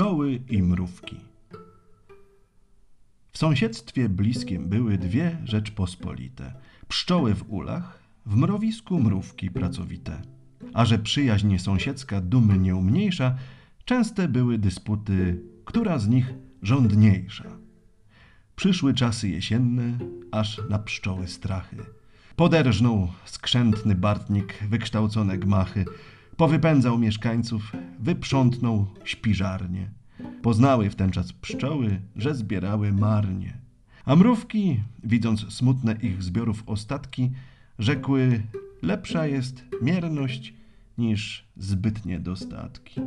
pszczoły i mrówki. W sąsiedztwie bliskim były dwie rzeczpospolite. Pszczoły w ulach, w mrowisku mrówki pracowite. A że przyjaźń sąsiedzka dumy nie umniejsza, częste były dysputy, która z nich rządniejsza. Przyszły czasy jesienne, aż na pszczoły strachy. Poderżnął skrzętny bartnik wykształcone gmachy, powypędzał mieszkańców, wyprzątnął śpiżarnie. Poznały w ten czas pszczoły, że zbierały marnie. A mrówki, widząc smutne ich zbiorów ostatki, rzekły: Lepsza jest mierność niż zbytnie dostatki.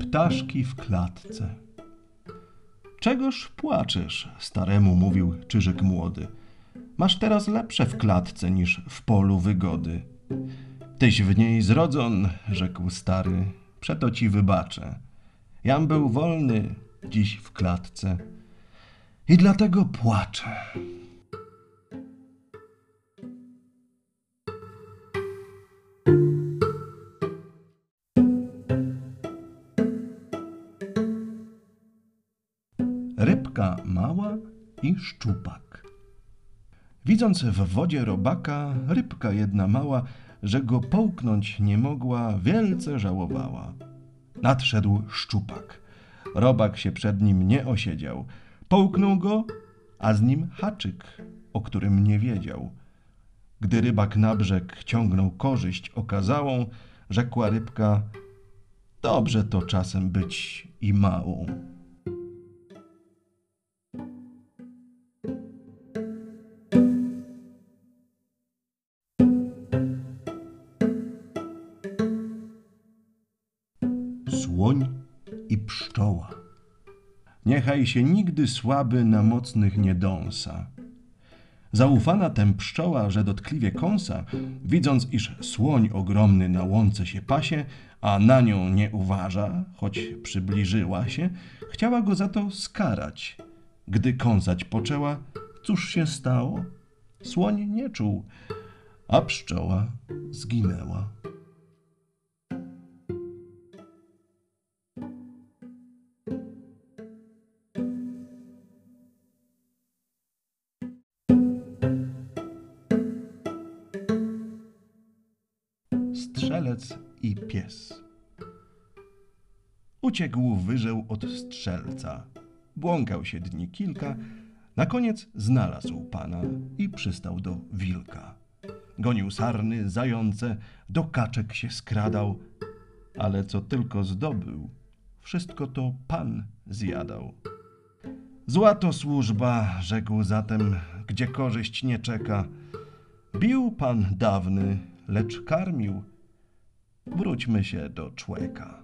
Ptaszki w klatce. Czegoż płaczesz, staremu mówił Czyżyk młody. Masz teraz lepsze w klatce niż w polu wygody. Tyś w niej zrodzon, rzekł stary, przeto ci wybaczę. Jam był wolny dziś w klatce i dlatego płaczę. Rybka mała i szczupak. Widząc w wodzie robaka, rybka jedna mała, że go połknąć nie mogła, wielce żałowała. Nadszedł szczupak. Robak się przed nim nie osiedział. Połknął go, a z nim haczyk, o którym nie wiedział. Gdy rybak na brzeg ciągnął korzyść okazałą, rzekła rybka: Dobrze to czasem być i małą. Słoń i pszczoła. Niechaj się nigdy słaby na mocnych nie dąsa. Zaufana tem pszczoła, że dotkliwie kąsa, widząc, iż słoń ogromny na łące się pasie, a na nią nie uważa, choć przybliżyła się, chciała go za to skarać. Gdy kąsać poczęła, cóż się stało? Słoń nie czuł, a pszczoła zginęła. Strzelec i pies. Uciekł wyżeł od strzelca. Błąkał się dni kilka, na koniec znalazł pana i przystał do wilka. Gonił sarny, zające, do kaczek się skradał, ale co tylko zdobył, wszystko to pan zjadał. Zła to służba, rzekł zatem, gdzie korzyść nie czeka. Bił pan dawny, lecz karmił. Wróćmy się do człeka.